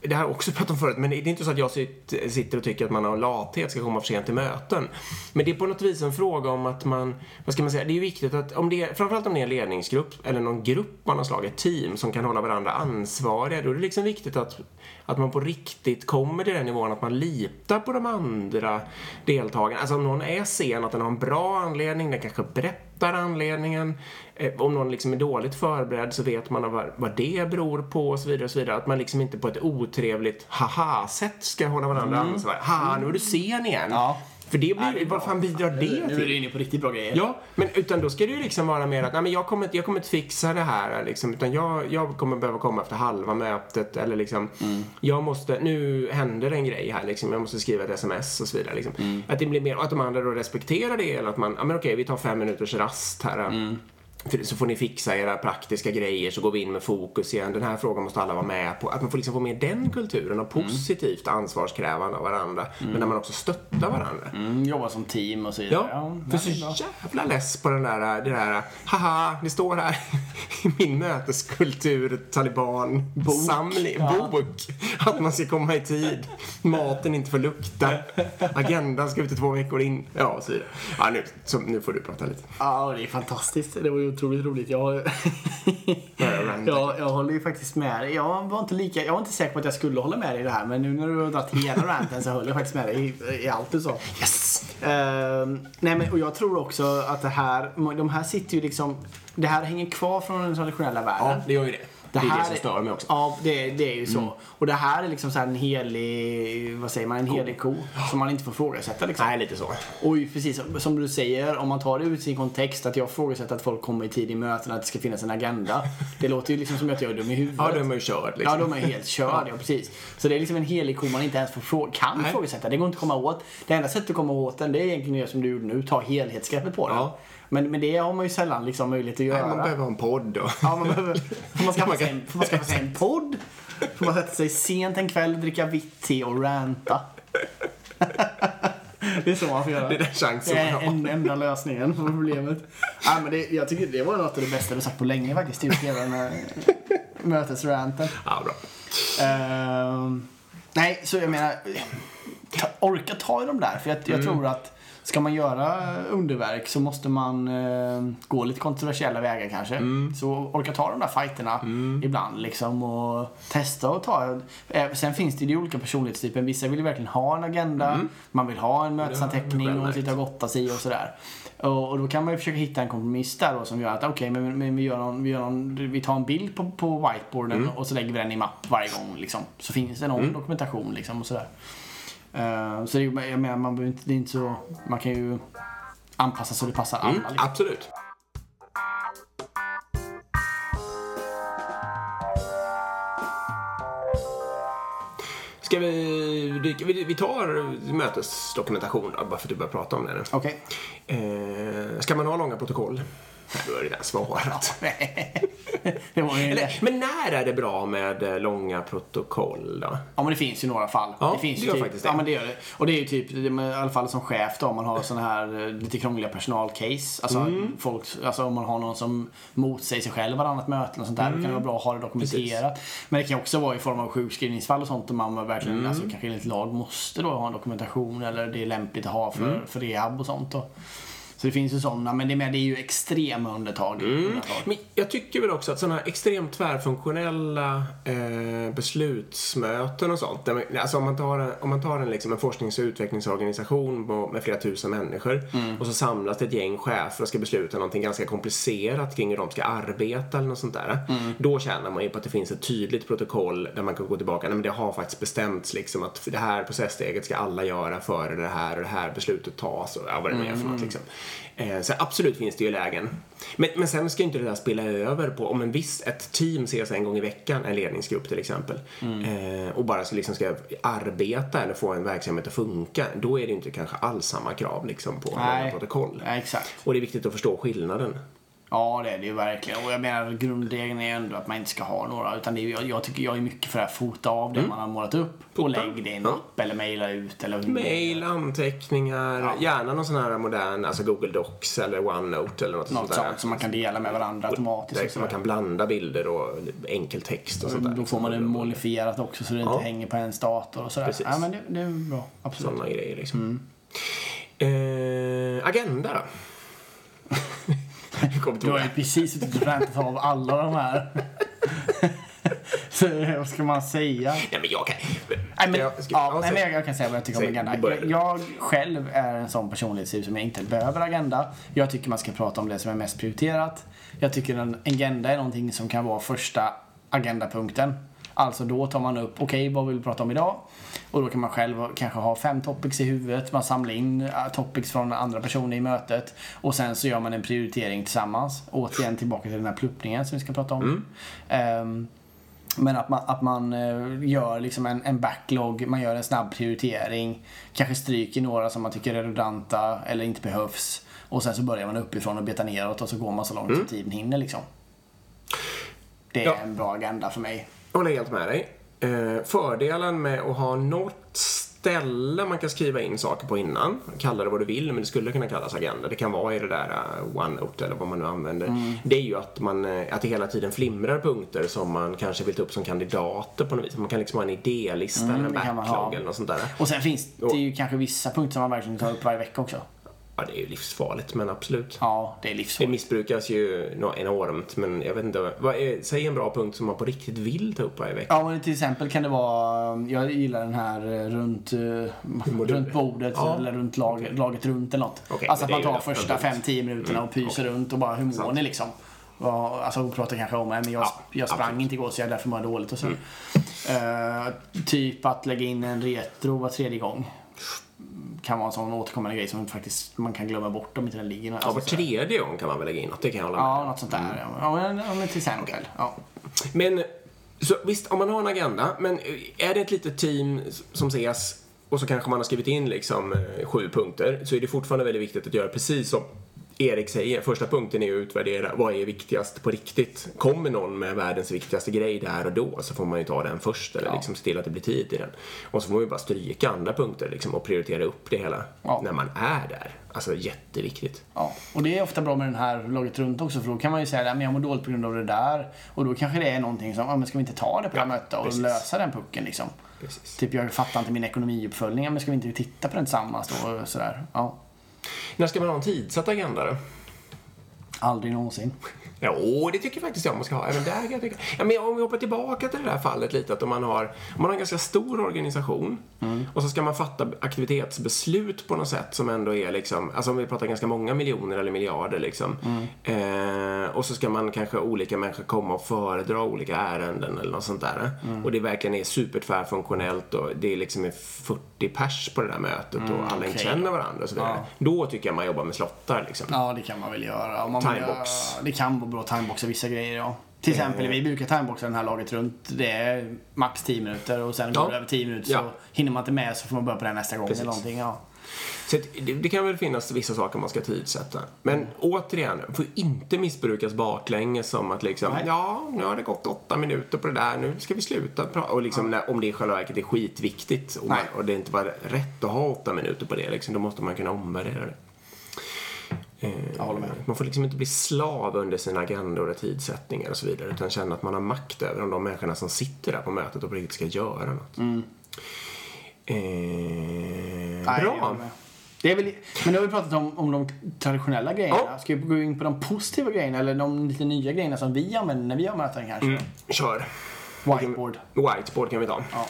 det här har jag också pratat om förut, men det är inte så att jag sitter och tycker att man har lathet ska komma för sent till möten. Men det är på något vis en fråga om att man, vad ska man säga, det är viktigt att om det är, framförallt om det är en ledningsgrupp eller någon grupp man har slagit, ett team som kan hålla varandra ansvariga, då är det liksom viktigt att, att man på riktigt kommer till den nivån att man litar på de andra deltagarna. Alltså om någon är sen, att den har en bra anledning, den kanske berättar anledningen. Eh, om någon liksom är dåligt förberedd så vet man vad, vad det beror på och så vidare och så vidare. Att man liksom inte på ett otrevligt haha-sätt ska hålla varandra mm. ansvariga. Ha, nu är du sen igen. Ja. För det blir, vad fan bidrar det till? Nu är du inne på riktigt bra grejer. Ja, men utan då ska det ju liksom vara mer att, nej men jag kommer, jag kommer inte fixa det här liksom, utan jag, jag kommer behöva komma efter halva mötet eller liksom, mm. jag måste, nu händer en grej här liksom, jag måste skriva ett sms och så vidare liksom. Mm. Att det blir mer, att de andra då respekterar det eller att man, ja men okej, vi tar fem minuters rast här. Mm så får ni fixa era praktiska grejer så går vi in med fokus igen. Den här frågan måste alla vara med på. Att man får liksom få med den kulturen och positivt mm. ansvarskrävande av varandra. Mm. Men när man också stöttar varandra. Mm, jobba som team och så vidare. Ja, ja för så jävla less på den där, det där, haha, ni står här i min möteskultur, taliban, bok. Samling, ja. bok. Att man ska komma i tid, maten inte får lukta, agendan ska ut i två veckor in. Ja, och så vidare. Ja, nu, så, nu får du prata lite. Ja, det är fantastiskt. Det var ju otroligt roligt. Jag, jag, jag håller ju faktiskt med dig. Jag var, inte lika, jag var inte säker på att jag skulle hålla med dig i det här. Men nu när du har dragit hela ranten så höll jag faktiskt med dig i, i allt du sa. Yes! Uh, nej men, och jag tror också att det här, de här sitter ju liksom, det här hänger kvar från den traditionella världen. Ja, det gör ju det. Det, det är det som stör mig också. Ja, det, det är ju så. Mm. Och det här är liksom så en helig, vad säger man, en helig ko som man inte får frågasätta liksom. Nej, lite så. Och precis som du säger, om man tar det ut sin kontext, att jag frågasätter att folk kommer i tid i möten, att det ska finnas en agenda. Det låter ju liksom som att jag är dum i huvudet. Ja, då är ju körd liksom. Ja, då är helt körd, ja. precis. Så det är liksom en helig ko man inte ens får fråga, kan Nej. frågasätta. Det går inte att komma åt. Det enda sättet att komma åt den, det är egentligen det som du gjorde nu, ta helhetsgreppet på den. Ja. Men, men det har man ju sällan liksom möjlighet att göra. Nej, man behöver ha en podd då. Ja, man behöver, får man skaffa sig en, får man skaffa sig en podd? Får man sätta sig sent en kväll, dricka vitt te och ranta? Det är så man får göra. Det är den chansen Det är den enda lösningen på problemet. Ja, men det, jag tycker det var något av det bästa du sagt på länge faktiskt. Just hela den här mötesranten. Ja, bra. Uh, nej, så jag menar, ta, orka ta i dem där. För jag, jag mm. tror att ska man göra underverk så måste man eh, gå lite kontroversiella vägar kanske. Mm. Så orka ta de där fighterna mm. ibland liksom och testa och ta. Eh, sen finns det ju olika personlighetstyper. Vissa vill ju verkligen ha en agenda. Mm. Man vill ha en mötesanteckning och sitta och gotta sig och sådär. Och, och, då kan man ju försöka hitta en kompromiss där då som gör att okej, okay, men, men, vi, gör någon, vi, gör någon, vi tar en bild på, på whiteboarden mm. och så lägger vi den i mapp varje gång liksom. Så finns det någon mm. dokumentation liksom och sådär. Uh, så det, jag menar, man inte, det är inte så, man kan ju anpassa så det passar alla. Mm, liksom. Absolut. Ska vi, vi, vi tar mötesdokumentation då, bara för att du börjar prata om det nu. Okej. Okay. Eh, ska man ha långa protokoll? Du har redan svarat. Eller, men när är det bra med eh, långa protokoll då? Ja men det finns ju några fall. Ja, det finns det ju gör typ, faktiskt det. Ja men det gör det. Och det är ju typ, i alla fall som chef då, om man har sådana här eh, lite krångliga personalcase. Alltså, mm. folk, alltså om man har någon som motsäger sig själv varannat möte och sånt där. Mm. Då kan det vara bra att ha det dokumenterat. Precis. Men det kan också vara i form av sjukskrivningsfall och sånt. Om man verkligen, mm. alltså, kanske enligt lag måste då ha en dokumentation eller det är lämpligt att ha för, mm. för rehab och sånt. Då. Så det finns ju sådana, men det, är ju extrema undantag. Mm. Men jag tycker väl också att sådana extremt tvärfunktionella eh, beslutsmöten och sånt. Där, alltså om man tar, en, om man tar en, liksom, en forsknings och utvecklingsorganisation med flera tusen människor mm. och så samlas det ett gäng chefer och ska besluta någonting ganska komplicerat kring hur de ska arbeta eller något sånt där. Mm. Då känner man ju på att det finns ett tydligt protokoll där man kan gå tillbaka. Nej, men det har faktiskt bestämts liksom att det här processsteget ska alla göra före det här och det här beslutet tas och ja, vad det nu är för något. Mm. Liksom. Eh, så absolut finns det ju lägen. Men, men sen ska inte det där spela över på om en viss, ett team ses en gång i veckan, en ledningsgrupp till exempel, eh, och bara så liksom ska arbeta eller få en verksamhet att funka, då är det inte kanske alls samma krav liksom på många protokoll. Nej, exakt. Och det är viktigt att förstå skillnaden. Ja, det är det ju verkligen. Och jag menar, grundregeln är ändå att man inte ska ha några. Utan det är, jag, jag tycker jag är mycket för att fota av det man har målat upp och lägg det i en Ja. eller mejla ut. Eller Mail, anteckningar, Ja. gärna någon sån här modern, alltså Google Docs eller OneNote eller något, Något sånt där. sånt som man kan dela med varandra automatiskt. Som man kan blanda bilder och enkel text och sånt där. Då får man det molifierat också så det inte Ja. hänger på ens dator och sådär. Precis. Ja, men det, det är bra. Absolut. Sådana grejer liksom. Mm. Eh, agenda då? Du har ju precis suttit och rantat av alla de här. så vad ska man säga? Nej men jag kan... Nej, men, jag, ja, nej, men jag, jag kan säga vad jag tycker om agenda. Jag, jag själv är en sån personlighetstyp som jag inte behöver agenda. Jag tycker man ska prata om det som är mest prioriterat. Jag tycker en agenda är någonting som kan vara första agendapunkten. Alltså då tar man upp, okej vad vill vi prata om idag? Och då kan man själv kanske ha fem topics i huvudet. Man samlar in äh, topics från andra personer i mötet. Och sen så gör man en prioritering tillsammans. Återigen tillbaka till den här pluppningen som vi ska prata om. Ehm, men att man, att man eh, gör liksom en, en backlog, man gör en snabb prioritering. Kanske stryker några som man tycker är redundanta eller inte behövs. Och sen så börjar man uppifrån och betar neråt och så går man så långt som tiden hinner liksom. Det är Ja. en bra agenda för mig. Jag håller helt med dig. Eh, fördelen med att ha något ställe man kan skriva in saker på innan. Kalla det vad du vill, men det skulle kunna kallas agenda. Det kan vara i det där uh, OneNote eller vad man nu använder. Mm. Det är ju att, man, eh, att det hela tiden flimrar punkter som man kanske vill ta upp som kandidater på något vis. Man kan liksom ha en idélista eller en Mm, man ha. backlog eller något sånt där. Och sen finns det ju kanske vissa punkter som man verkligen tar upp varje vecka också. Ja, det är ju livsfarligt, men absolut. Ja, det är Det livsfarligt. missbrukas ju enormt, men jag vet inte. Vad är, säg en bra punkt som man på riktigt vill ta upp varje vecka. Ja, men till exempel kan det vara, jag gillar den här eh, runt, eh, runt bordet Ja. eller runt lag, laget runt eller något. Okej, alltså att man det tar första öppet. 5-10 minuterna och pyser okej. runt och bara hur mår Sant. ni liksom? Alltså hon pratar kanske om att men jag, Ja, jag sprang absolut. inte igår så jag är därför mår dåligt och så. Eh, typ att lägga in en retro var tredje gång. Kan vara en sån återkommande grej som faktiskt man kan glömma bort om inte den ligger. Ja, Alltså, var tredje gång kan man väl lägga in något, det kan jag hålla med Ja, något sånt där. Ja, men, ja, men till exempel. Ja. Men så, visst, om man har en agenda, men är det ett litet team som ses och så kanske man har skrivit in liksom eh, sju punkter så är det fortfarande väldigt viktigt att göra precis som Erik säger. Första punkten är att utvärdera vad är viktigast på riktigt. Kommer någon med världens viktigaste grej där och då så får man ju ta den först eller Ja. liksom se till att det blir tid i den. Och så får man ju bara stryka andra punkter liksom och prioritera upp det hela Ja. när man är där. Alltså jätteviktigt. Ja, och det är ofta bra med den här laget runt också för då kan man ju säga att jag mår dåligt på grund av det där. Och då kanske det är någonting som, ja men ska vi inte ta det på det här mötet och precis. lösa den pucken liksom. Precis. Typ jag fattar inte min ekonomiuppföljning, men ska vi inte titta på den tillsammans då och sådär. Ja. När ska man ha en tidsatt agenda då? Aldrig någonsin. Jo, det tycker faktiskt jag man ska ha. Även där kan jag tycka. Ja, men om vi hoppar tillbaka till det där fallet lite, att om man har, om man har en ganska stor organisation och så ska man fatta aktivitetsbeslut på något sätt som ändå är liksom, alltså om vi pratar ganska många miljoner eller miljarder liksom. Eh, och så ska man kanske olika människor komma och föredra olika ärenden eller något sånt där. Och det verkligen är supertvärfunktionellt och det är liksom är 40 pers på det där mötet och alla inte okej. känner varandra och så vidare. Ja. Då tycker jag man jobbar med slottar liksom. Ja, det kan man väl göra. Timebox. Det kan vara bra timeboxa vissa grejer, ja. Till exempel, vi brukar timeboxa den här laget runt. Det är max 10 minuter och sen går Ja. det över 10 minuter Ja. så hinner man inte med så får man börja på den nästa gång Precis. eller någonting. Ja. Så att det, det kan väl finnas vissa saker man ska tidsätta. Men återigen, det får inte missbrukas baklänges som att liksom, Nej. ja, nu har det gått åtta minuter på det där, nu ska vi sluta prata. Och liksom, när, om det i själva verket är skitviktigt och, man, och det inte var rätt att ha åtta minuter på det, liksom, då måste man kunna omvärdera det. Eh, Jag håller med. Man får liksom inte bli slav under sina agendor och tidsättningar och så vidare. Utan känna att man har makt över de människorna som sitter där på mötet och på riktigt ska göra något. Mm. Eh, Nej, bra. Det väl, men nu har vi pratat om, om de traditionella grejerna. Ja. Ska vi gå in på de positiva grejerna eller de lite nya grejerna som vi använder när vi har möten kanske? Mm, kör. Whiteboard. Whiteboard kan vi ta. Ja.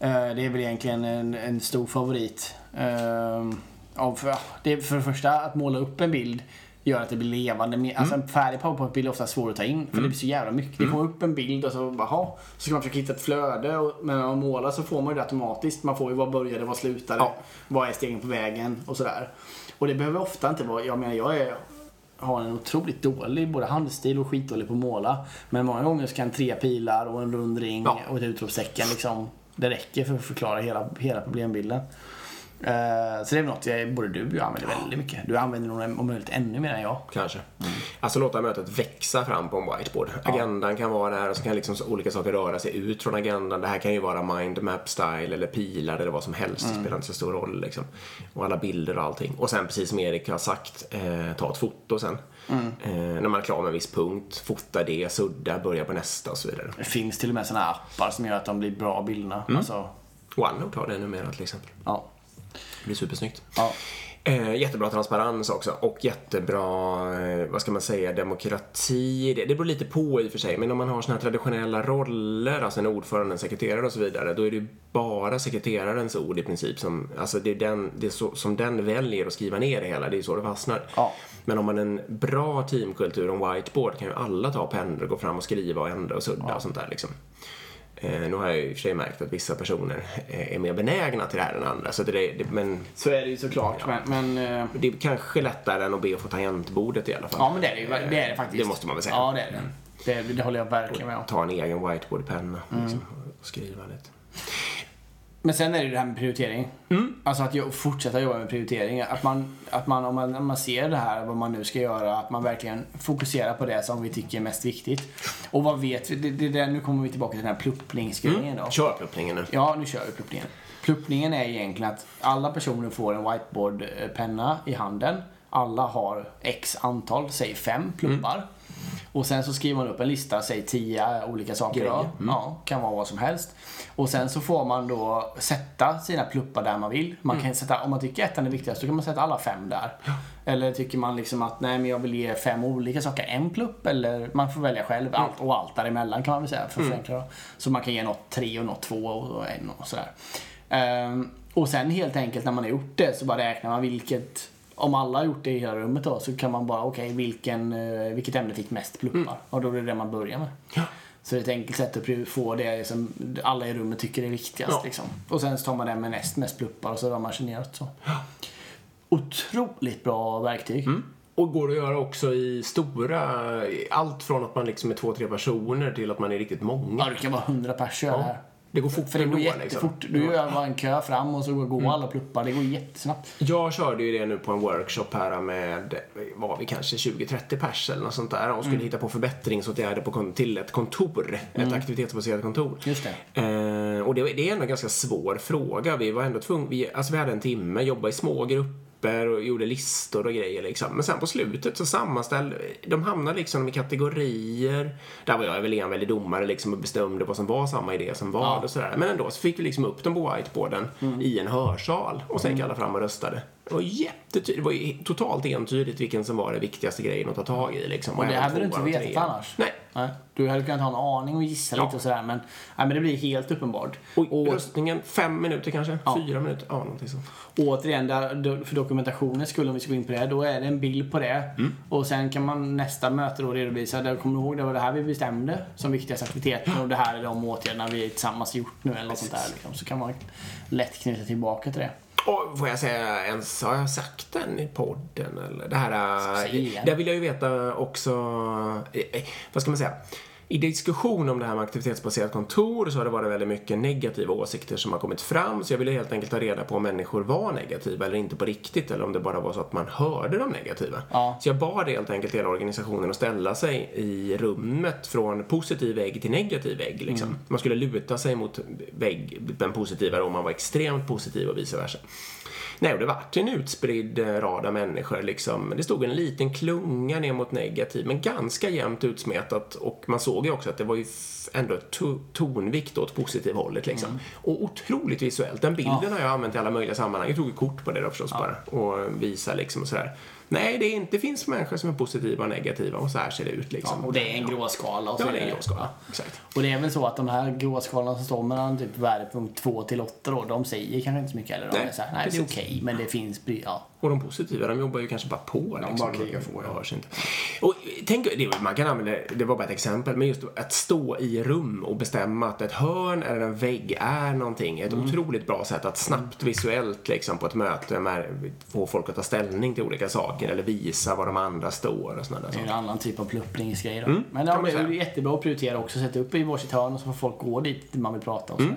Eh, det är väl egentligen en, en stor favorit. Uh, av, för, det för det första att måla upp en bild gör att det blir levande. Alltså en färdig powerpoint-bild är ofta svår att ta in för det blir så jävla mycket. Det kommer upp en bild och så bara, så ska man försöka hitta ett flöde. Och, men när man målar så får man ju det automatiskt. Man får ju vad började, vad slutade, Ja. vad är stegen på vägen och sådär. Och det behöver ofta inte vara, jag menar jag är har en otroligt dålig både handstil och skitdålig på att måla. Men många gånger så kan tre pilar och en rund ring Ja. och ett utropstecken liksom, det räcker för att förklara hela, hela problembilden. Eh, så det är något jag, både du och jag använder väldigt mycket. Du använder nog om möjligt ännu mer än jag. Kanske. Alltså låta mötet växa fram på en whiteboard. Agendan kan vara där och så kan liksom olika saker röra sig ut från agendan. Det här kan ju vara mindmap style eller pilar eller vad som helst. Det spelar inte så stor roll liksom. Och alla bilder och allting. Och sen precis som Erik har sagt, eh, ta ett foto sen. Eh, när man är klar med en viss punkt, fota det, sudda, börja på nästa och så vidare. Det finns till och med här appar som gör att de blir bra bilderna. Alltså, OneNote har det numera till exempel. ja. Det blir supersnyggt. Ja. Eh, jättebra transparens också och jättebra, eh, vad ska man säga, demokrati. Det, det beror lite på i och för sig, men om man har såna här traditionella roller, alltså en ordförande, en sekreterare och så vidare, då är det ju bara sekreterarens ord i princip som, alltså det är, den, det är så, som den väljer att skriva ner det hela, det är så det fastnar. Ja. Men om man har en bra teamkultur, en whiteboard, kan ju alla ta pennor och gå fram och skriva och ändra och sudda och sånt där liksom. Eh, nu har jag i och för sig märkt att vissa personer eh, är mer benägna till det här än andra, så det, det, men Så är det ju såklart. Men, men, eh, det är kanske lättare än att be att få tangentbordet i alla fall. ja, men det är det ju. Det är det faktiskt. Det måste man väl säga. Ja, det är det. Det, det håller jag verkligen med om. Ta en egen whiteboardpenna Mm. liksom, och skriva lite. Men sen är det ju det här med prioritering. Alltså att jag, fortsätta jobba med prioritering. Att man, att man, om man, man ser det här, vad man nu ska göra, att man verkligen fokuserar på det som vi tycker är mest viktigt. Och vad vet vi? Det, det, det, nu kommer vi tillbaka till den här plupplingsgrejen då. Kör pluppningen nu. Ja, nu kör vi pluppningen. Pluppningen är egentligen att alla personer får en whiteboardpenna i handen. Alla har x antal, säg fem pluppar. Och sen så skriver man upp en lista, säg tio olika saker. Grejer. Ja, kan vara vad som helst. Och sen så får man då sätta sina pluppar där man vill. Man kan sätta, om man tycker ettan är viktigast, så kan man sätta alla fem där. Eller tycker man liksom att nej men jag vill ge fem olika saker en plupp. Eller man får välja själv. Allt och allt däremellan kan man väl säga för att förenkla. Så man kan ge något tre och något två och en och sådär. Ehm, och sen helt enkelt när man har gjort det så bara räknar man vilket om alla har gjort det i hela rummet då så kan man bara, okej vilken, eh, vilket ämne fick mest pluppar? Och då är det det man börjar med. Ja. Så det är ett enkelt sätt att få det som alla i rummet tycker är viktigast. Ja. Liksom. Och sen så tar man den med näst mest pluppar och så har man generat så. Otroligt bra verktyg. Mm. Och går att göra också i stora, allt från att man liksom är två, tre personer till att man är riktigt många. Ja, det kan vara 100 pers göra det här. Det går fort För det går ändå, jättefort. liksom. Du gör bara en kö fram och så går Mm. alla pluppar. Det går jättesnabbt. Jag körde ju det nu på en workshop här med, var vi kanske 20-30 pers eller något sånt där och skulle Mm. hitta på förbättringsåtgärder på, till ett kontor. Ett aktivitetsbaserat kontor. Just det. Eh, och det, det är ändå en ganska svår fråga. Vi var ändå tvungna, vi, alltså vi hade en timme, jobbade i små grupper och gjorde listor och grejer liksom. Men sen på slutet så sammanställde, de hamnade liksom i kategorier. Där var jag väl en väldig domare liksom och bestämde vad som var samma idé som vad Ja. Mm. och sådär. Men ändå så fick vi liksom upp dem på whiteboarden i en hörsal och sen gick alla fram och röstade. Det var jättetydligt, det var ju totalt entydigt vilken som var det viktigaste grejen att ta tag i liksom. Och det även hade du inte och vetat annars. Nej. Nej. Du hade kunnat ha en aning och gissa Ja. lite och sådär. Men, nej, men det blir helt uppenbart. Och, röstningen, fem minuter kanske? Fyra minuter? Ja, någonting sånt. återigen, där, för dokumentationens skull, om vi ska gå in på det, då är det en bild på det. Mm. Och sen kan man nästa möte då redovisa, där kommer du ihåg, det var det här vi bestämde som viktigaste aktiviteten och det här är de åtgärderna vi tillsammans gjort nu eller något sånt där. Liksom. Så kan man lätt knyta tillbaka till det. Och får jag säga ens, har jag sagt den i podden eller? Det här, igen. där vill jag ju veta också, eh, eh, vad ska man säga? I diskussion om det här med aktivitetsbaserat kontor så har det varit väldigt mycket negativa åsikter som har kommit fram. Så jag ville helt enkelt ta reda på om människor var negativa eller inte på riktigt eller om det bara var så att man hörde de negativa. Ja. Så jag bad helt enkelt hela organisationen att ställa sig i rummet från positiv vägg till negativ vägg. Liksom. Mm. Man skulle luta sig mot vägg, den positiva om man var extremt positiv och vice versa. Nej, och det vart en utspridd eh, rad av människor. Liksom. Det stod en liten klunga ner mot negativ, men ganska jämnt utsmetat. Och man såg ju också att det var ju ändå to- tonvikt åt positiv hållet. Liksom. Och otroligt visuellt. Den bilden har jag använt i alla möjliga sammanhang. Jag tog kort på det då förstås bara och visade liksom och sådär. Nej, det, är inte, det finns människor som är positiva och negativa och så här ser det ut liksom. Ja, och det är en gråskala. Och så Ja, det är en gråskala. Exakt. Och det är väl så att de här gråskalorna som står mellan typ värdepunkt 2 till 8 då, de säger kanske inte så mycket heller. De Nej, är så här, nej det är okej, men det finns, ja. Och de positiva, de jobbar ju kanske bara på. liksom. bara krigar på, ja. Inte. Och tänk, det, man kan använda, det var bara ett exempel, men just att stå i rum och bestämma att ett hörn eller en vägg är någonting. Ett Mm. otroligt bra sätt att snabbt visuellt liksom, på ett möte med, få folk att ta ställning till olika saker eller visa var de andra står och sådana där Det är saker. en annan typ av plupplingsgrej då. Men Mm, ja, man det är ju jättebra att prioritera också. Sätta upp i varsitt hörn och så får folk gå dit man vill prata och så. Mm.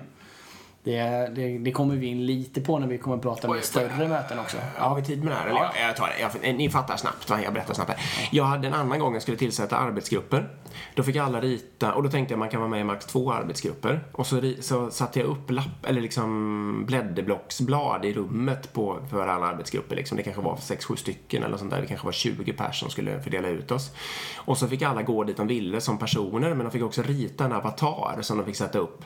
Det, det, det kommer vi in lite på när vi kommer prata med Oj, större möten också. Har vi tid med det här? Eller Ja. jag, jag tar det. Jag, ni fattar snabbt, va? jag berättar snabbt här. Jag hade en annan gång jag skulle tillsätta arbetsgrupper. Då fick alla rita, och då tänkte jag man kan vara med i max två arbetsgrupper. Och så, så satte jag upp lapp, eller liksom blädderblocksblad i rummet på, för alla arbetsgrupper. Liksom. Det kanske var sex sju stycken eller sånt där. Det kanske var 20 personer som skulle fördela ut oss. Och så fick alla gå dit de ville som personer, men de fick också rita en avatar som de fick sätta upp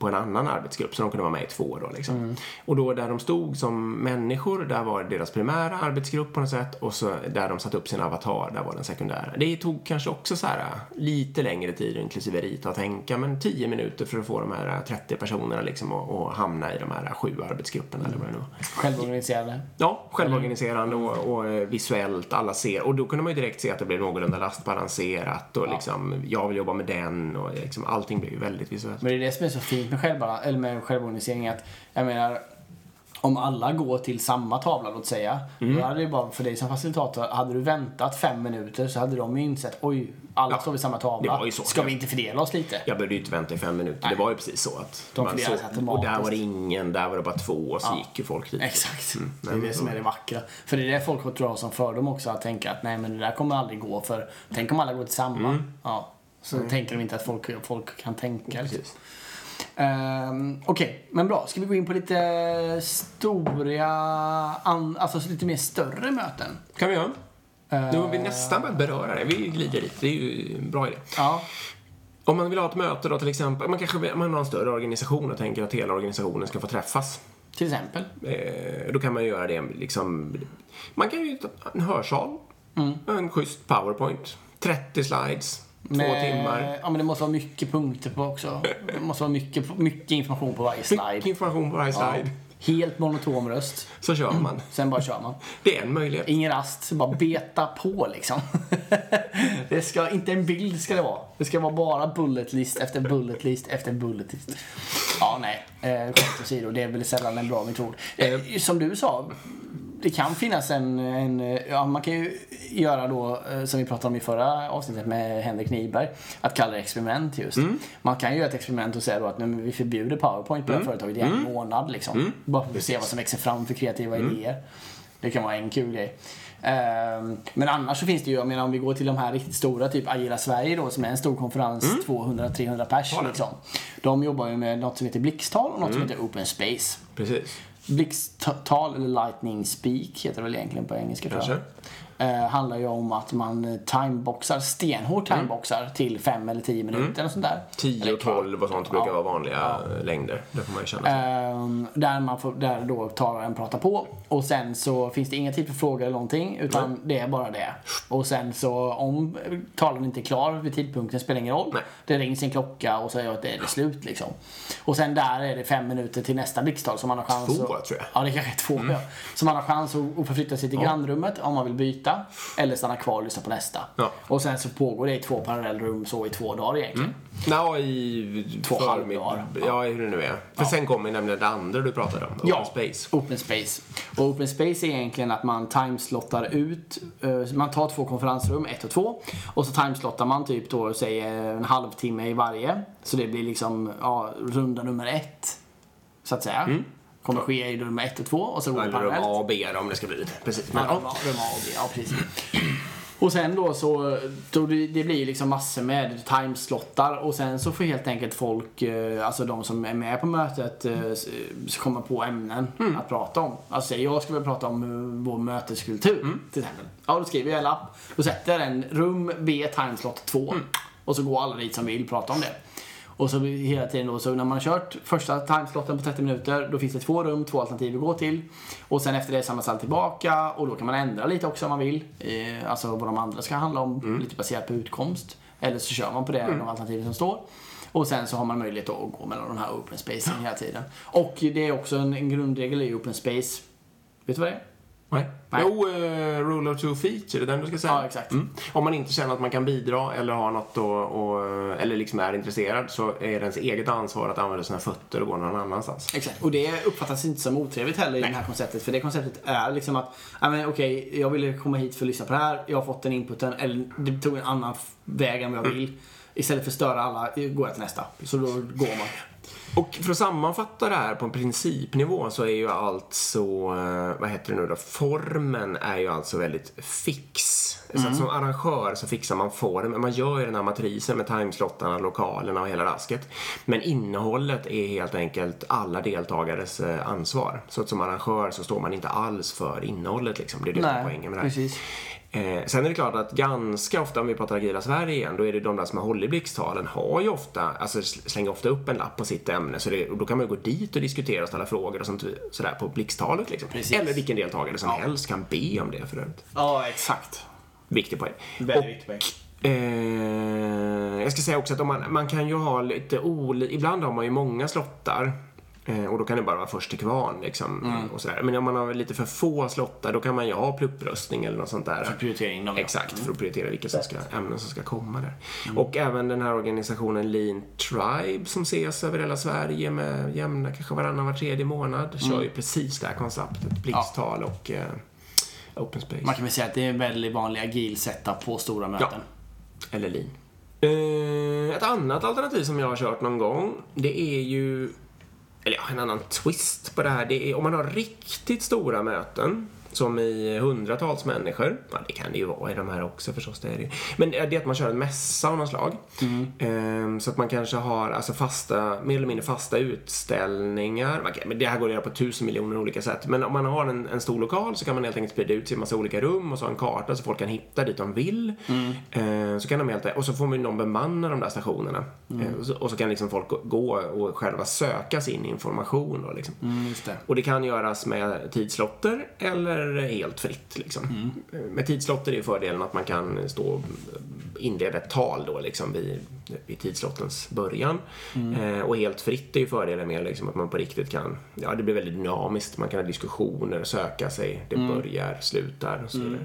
på en annan arbetsgrupp så de kunde vara med i två då liksom. Mm. Och då där de stod som människor, där var deras primära arbetsgrupp på något sätt och så där de satte upp sin avatar, där var den sekundära. Det tog kanske också så här lite längre tid inklusive rita och tänka men 10 minuter för att få de här äh, 30 personerna liksom och, och hamna i de här sju arbetsgrupperna eller vad det nu var. Självorganiserade. Ja, självorganiserande och, och eh, visuellt, alla ser. Och då kunde man ju direkt se att det blev någorlunda lastbalanserat och liksom, jag vill jobba med den och liksom, allting blev ju väldigt visuellt. Men det är det som är så fint med, självbala, eller med självorganisering att, jag menar, om alla går till samma tavla, låt säga. Mm. Då hade det bara, för dig som facilitator, hade du väntat fem minuter så hade de ju insett, oj, alla Ja, står vid samma tavla. det var ju så. Ska vi inte fördela oss lite? Jag behövde ju inte vänta i fem minuter. Nej. Det var ju precis så att De såg- automatiskt. Och där var det ingen, där var det bara två och så gick ju folk dit. Exakt. Mm, det är det som så- är det vackra. För det är det folk tror jag som fördom också, att tänka att nej men det där kommer aldrig gå för tänk om alla går till samma. Ja. Så tänker de inte att folk, folk kan tänka. Liksom. Mm. Precis. Ehm, Okej, men bra. Ska vi gå in på lite stora, alltså lite mer större möten? kan vi göra. Ehm, Nu har vi nästan börjat beröra det. Vi glider dit. Det är ju en bra idé. Ja. Om man vill ha ett möte då till exempel, man kanske man har en större organisation och tänker att hela organisationen ska få träffas. Till exempel. Eh, då kan man göra det liksom, man kan ju ta en hörsal, Mm. en schysst powerpoint, 30 slides, två Med- timmar. Ja, men det måste vara mycket punkter på också. Det måste vara mycket, mycket information på varje slide. Mycket information på varje Ja. slide. Helt monotom röst. Så kör man. Sen bara kör man. Det är en möjlighet. Ingen rast, bara beta på liksom. det ska, inte en bild ska det vara. Det ska vara bara bullet list efter bullet list efter bullet list. Ja, nej. Eh, skämt åsido, det är väl sällan en bra metod. Eh, som du sa, det kan finnas en, en ja, man kan ju göra då, eh, som vi pratade om i förra avsnittet med Henrik Nyberg, att kalla det experiment just. Man kan ju göra ett experiment och säga då att men vi förbjuder PowerPoint på det här företaget i en månad liksom. Bara för att se vad som växer fram för kreativa idéer. Det kan vara en kul grej. Ehm, men annars så finns det ju, jag menar om vi går till de här riktigt stora, typ Agila Sverige då som är en stor konferens, 200-300 pers liksom. De jobbar ju med något som heter Blixtal och något som heter Open Space. Precis. Blixttal, eller Lightning Speak heter det väl egentligen på engelska tror jag. Eh, handlar ju om att man eh, timeboxar, stenhårt timeboxar till 5 eller 10 minuter sånt där. 10 Eller och 12 och sånt brukar vara vanliga längder. Det får man ju känna. sig. Ehm, där, man får, där då talaren pratar på och sen så finns det inga tid för frågor eller någonting utan det är bara det. Och sen så om talaren inte är klar vid tidpunkten spelar ingen roll. Nej. Det rings en klocka och så är det är det slut liksom. Och sen där är det fem minuter till nästa blixttal som man har chans Två, att... tror jag. Ja, det kanske är två. Ja. Så man har chans att, förflytta sig till grannrummet om man vill byta eller stanna kvar och lyssna på nästa. Ja. Och sen så pågår det i två parallellrum så i två dagar egentligen. Nå, i Två halvdagar. Ja, hur det nu är. För sen kommer nämligen det andra du pratade om. Ja, Open Space. Open Space. Och Open Space är egentligen att man timeslottar ut, eh, man tar två konferensrum, ett och två. Och så timeslottar man typ då, säg en halvtimme i varje. Så det blir liksom, ja, runda nummer ett. Så att säga. Kommer ske i nummer ett och två och så går det Eller rum parallellt. A och B om det ska bli lite. Precis. Men, Ja, rum A och B, ja precis. Och sen då så, då det, blir liksom massor med timeslottar och sen så får helt enkelt folk, eh, alltså de som är med på mötet, eh, komma på ämnen att prata om. Alltså jag skulle vilja prata om eh, vår möteskultur till exempel. Ja, då skriver jag en lapp. Då sätter jag den rum B timeslot 2 och så går alla dit som vill prata om det. Och så hela tiden då, så när man har kört första timeslotten på 30 minuter, då finns det två rum, två alternativ att gå till. Och sen efter det samlas allt tillbaka och då kan man ändra lite också om man vill. Eh, alltså vad de andra ska handla om, lite baserat på utkomst. Eller så kör man på det, de alternativen som står. Och sen så har man möjlighet att gå mellan de här open spacen hela tiden. Och det är också en, en grundregel i open space. Vet du vad det är? Nej. Nej. Jo, uh, rule of two feet, är det den du ska säga? Ja, exakt. Mm. Om man inte känner att man kan bidra eller har något och, och, eller liksom är intresserad så är det ens eget ansvar att använda sina fötter och gå någon annanstans. Exakt. Och det uppfattas inte som otrevligt heller i det här konceptet. För det konceptet är liksom att, okej, jag ville komma hit för att lyssna på det här. Jag har fått den inputen, eller det tog en annan väg än vad jag vill. Istället för att störa alla, går jag till nästa. Så då går man. Och för att sammanfatta det här på en principnivå så är ju alltså, vad heter det nu då, formen är ju alltså väldigt fix. Så att som arrangör så fixar man formen. Man gör ju den här matrisen med timeslottarna, lokalerna och hela rasket. Men innehållet är helt enkelt alla deltagares eh, ansvar. Så att som arrangör så står man inte alls för innehållet liksom. Det är det som är poängen med det här. precis. Eh, sen är det klart att ganska ofta, om vi pratar Agila Sverige igen, då är det de där som har hållit blixttalen har ju ofta, alltså sl- slänger ofta upp en lapp på sitt ämne. Så det, då kan man ju gå dit och diskutera och ställa frågor och sånt sådär på blixttalet liksom. Precis. Eller vilken deltagare som helst kan be om det för övrigt. Ja, exakt. Viktig poäng. Väldigt viktig poäng. Eh, jag ska säga också att man, man kan ju ha lite olika, ibland har man ju många slottar. Eh, och då kan det bara vara först till kvarn liksom. Mm. Och sådär. Men om man har lite för få slottar då kan man ju ha pluppröstning eller något sånt där. För prioritering av Exakt, för att prioritera vilka som ska, ämnen som ska komma där. Mm. Och även den här organisationen Lean Tribe som ses över hela Sverige med jämna, kanske varannan, var tredje månad. Mm. Kör ju precis det här konceptet. Blixttal och eh, open space. Man kan väl säga att det är en väldigt vanlig agil setup på stora möten. Eller lean. Eh, ett annat alternativ som jag har kört någon gång, det är ju eller ja, en annan twist på det här. Det är om man har riktigt stora möten som i hundratals människor. Ja, det kan det ju vara i de här också förstås. Det är det. Men det är att man kör en mässa av något slag. Ehm, så att man kanske har alltså fasta, mer eller mindre fasta utställningar. Man kan- Men det här går att göra på tusen miljoner olika sätt. Men om man har en, en stor lokal så kan man helt enkelt sprida ut sig i en massa olika rum och så ha en karta så folk kan hitta dit de vill. Ehm, så kan de helt, och så får man ju någon bemanna de där stationerna. Ehm, och, så, och så kan liksom folk gå- och själva söka sin information. Då, liksom. Mm, det. Och det kan göras med tidslotter eller helt fritt. Liksom. Med tidslotter är fördelen att man kan stå och inleda ett tal då, liksom, vid, vid tidslottens början. Eh, och helt fritt är ju fördelen med liksom, att man på riktigt kan, ja det blir väldigt dynamiskt, man kan ha diskussioner, söka sig, det börjar, slutar och så vidare.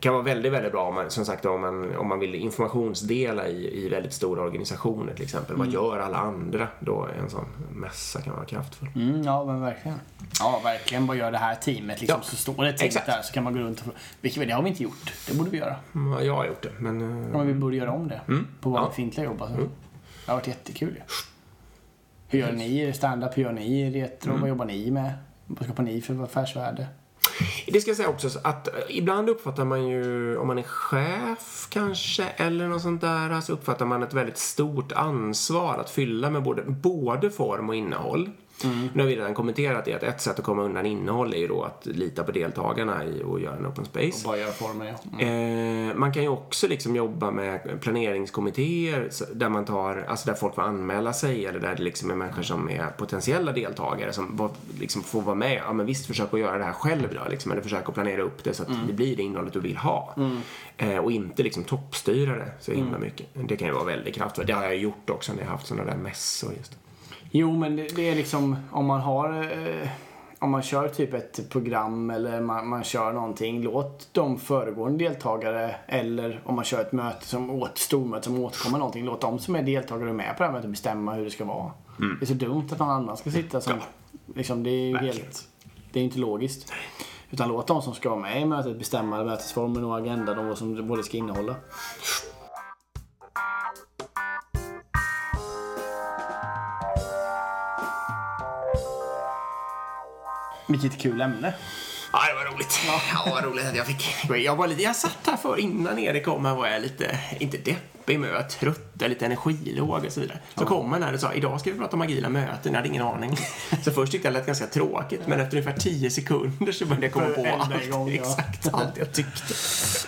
Kan vara väldigt, väldigt bra om man, som sagt, om man, om man vill informationsdela i, i väldigt stora organisationer till exempel. Vad gör alla andra? Då en sån mässa kan vara kraftfull. Mm, ja, men verkligen. Ja, verkligen. Vad gör det här teamet? Liksom, Ja, Så står det ett team där så kan man gå runt och Vilket, det har vi inte gjort. Det borde vi göra. Mm, ja, jag har gjort det, men... eh, Ja, men vi borde göra om det. På våra Ja. jobb. Alltså. Det har varit jättekul ju. Hur gör ni i stand-up? Hur gör ni retro? Vad jobbar ni med? Vad skapar ni för affärsvärde? Det ska jag säga också att ibland uppfattar man ju, om man är chef kanske, eller något sånt där, så uppfattar man ett väldigt stort ansvar att fylla med både, både form och innehåll. Nu har vi redan kommenterat det, att ett sätt att komma undan innehåll är ju då att lita på deltagarna i och göra en open space. Bara göra former, ja. Mm. Eh, man kan ju också liksom jobba med planeringskommittéer där man tar, alltså där folk får anmäla sig eller där det liksom är människor som är potentiella deltagare som liksom får vara med. Ja men visst, försök att göra det här själv då liksom, eller försök att planera upp det så att det blir det innehållet du vill ha. Eh, och inte liksom toppstyra det så himla mycket. Det kan ju vara väldigt kraftfullt. Det har jag gjort också när jag har haft sådana där mässor just. Jo, men det, det är liksom om man har... Eh, om man kör typ ett program eller man, man kör någonting, låt de föregående deltagare eller om man kör ett möte som åt, stormöte som återkommer någonting, låt de som är deltagare med på det här mötet bestämma hur det ska vara. Det är så dumt att någon annan ska sitta som... Liksom, det är ju Verkligen. helt... Det är inte logiskt. Utan låt de som ska vara med i mötet bestämma mötesformen och agendan och vad som både ska innehålla. Vilket kul ämne. Ja, det var roligt. Ja, vad roligt att jag fick. Jag var lite, jag satt här för innan Erik kom här var jag lite, inte deppig men jag var trött, lite energilåg och så vidare. Så kom han här och sa, idag ska vi prata om agila möten, jag hade ingen aning. Så först tyckte jag det lät ganska tråkigt, men efter ungefär 10 sekunder så började jag komma på allt, igång, ja. exakt allt jag tyckte.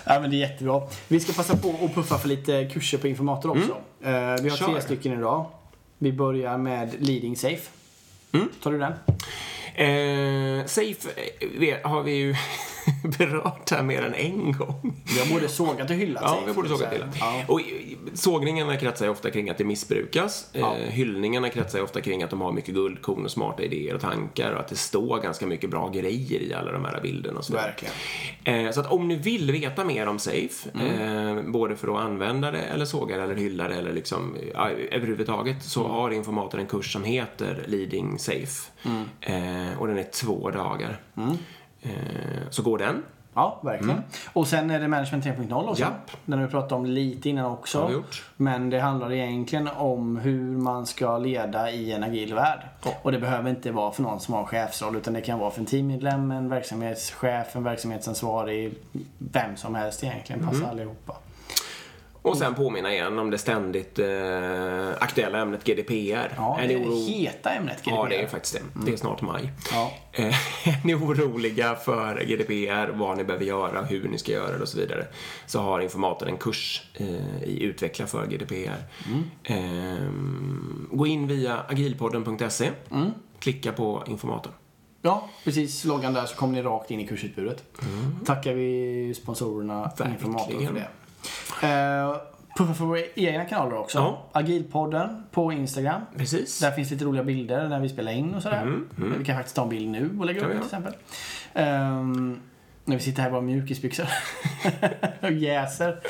Ja, men det är jättebra. Vi ska passa på att puffa för lite kurser på Informator också. Eh, vi har Kör. tre stycken idag. Vi börjar med Leading Safe. Tar du den? Eh, safe eh, har vi ju berört här mer än en gång. Vi har både sågat och hyllat Ja, vi borde såga Så, till Ja. Och i- sågningarna kretsar ju ofta kring att det missbrukas. Ja. Eh, hyllningarna kretsar ju ofta kring att de har mycket guldkorn och smarta idéer och tankar och att det står ganska mycket bra grejer i alla de här bilderna och sådär. Verkligen. Eh, så att om ni vill veta mer om Safe, Mm. eh, både för att använda det eller såga det eller hylla det eller liksom överhuvudtaget, så Mm. har Informator en kurs som heter Leading Safe. Mm. Eh, och den är två dagar. Eh, så går den. Ja, verkligen. Och sen är det Management 3.0 också. Mm. Japp. Den har vi pratat om lite innan också. Men det handlar egentligen om hur man ska leda i en agil värld. Ja. Och det behöver inte vara för någon som har chefsroll utan det kan vara för en teammedlem, en verksamhetschef, en verksamhetsansvarig. Vem som helst egentligen. Passar Mm. allihopa. Och sen påminna igen om det ständigt eh, aktuella ämnet GDPR. Ja, är det oro... heta ämnet GDPR. Ja, det är faktiskt det. Det är snart maj. Ja. Eh, är ni oroliga för GDPR, vad ni behöver göra, hur ni ska göra det och så vidare, så har informatorn en kurs eh, i Utveckla för GDPR. Eh, gå in via agilpodden.se, klicka på informatorn. Ja, precis. Loggan där så kommer ni rakt in i kursutbudet. Tackar vi sponsorerna Verkligen. Informator för det. Eh, puffa för våra egna kanaler också. Ja. Agilpodden på Instagram. Precis. Där finns lite roliga bilder när vi spelar in och sådär. Vi kan faktiskt ta en bild nu och lägga upp till exempel. Ehm, när vi sitter här i våra mjukisbyxor och jäser.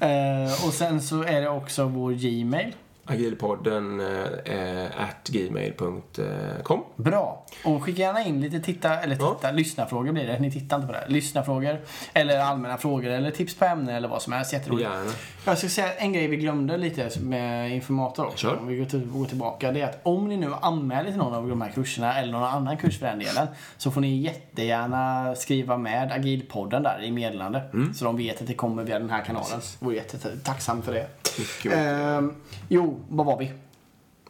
Eh, och sen så är det också vår Gmail. Agilpodden eh, at gmail.com. Bra. Och skicka gärna in lite titta, eller Ja. titta, lyssnarfrågor blir det. Ni tittar inte på det. Lyssnarfrågor. Eller allmänna frågor eller tips på ämnen eller vad som helst. Jätteroligt. Gärna. Jag ska säga en grej vi glömde lite med informator också. Kör. Om vi går till- går tillbaka. Det är att om ni nu anmäler till någon av de här kurserna eller någon annan kurs för den delen. Så får ni jättegärna skriva med Agilpodden där i meddelande. Mm. Så de vet att det kommer via den här kanalen. Vore jättetacksam för det. Ehm, jo, vad var vi?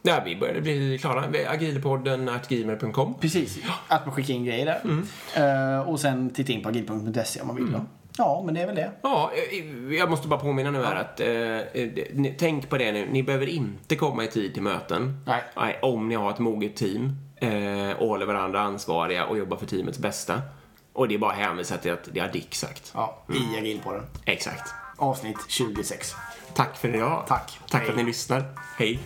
Ja, vi började bli klara. Agilpodden gmail.com. Precis, att man skickar in grejer där. Mm. Eh, och sen titta in på agilpunkt.se om man vill. Då. Ja, men det är väl det. Ja, eh, jag måste bara påminna nu här att eh, eh, tänk på det nu. Ni behöver inte komma i tid till möten. Nej. om ni har ett moget team eh, och håller varandra ansvariga och jobbar för teamets bästa. Och det är bara att hänvisa till att det har Dick sagt. Ja, i agilpodden. Exakt. Avsnitt 26. Tack för idag. Tack. Tack Hej. att ni lyssnar. Hej.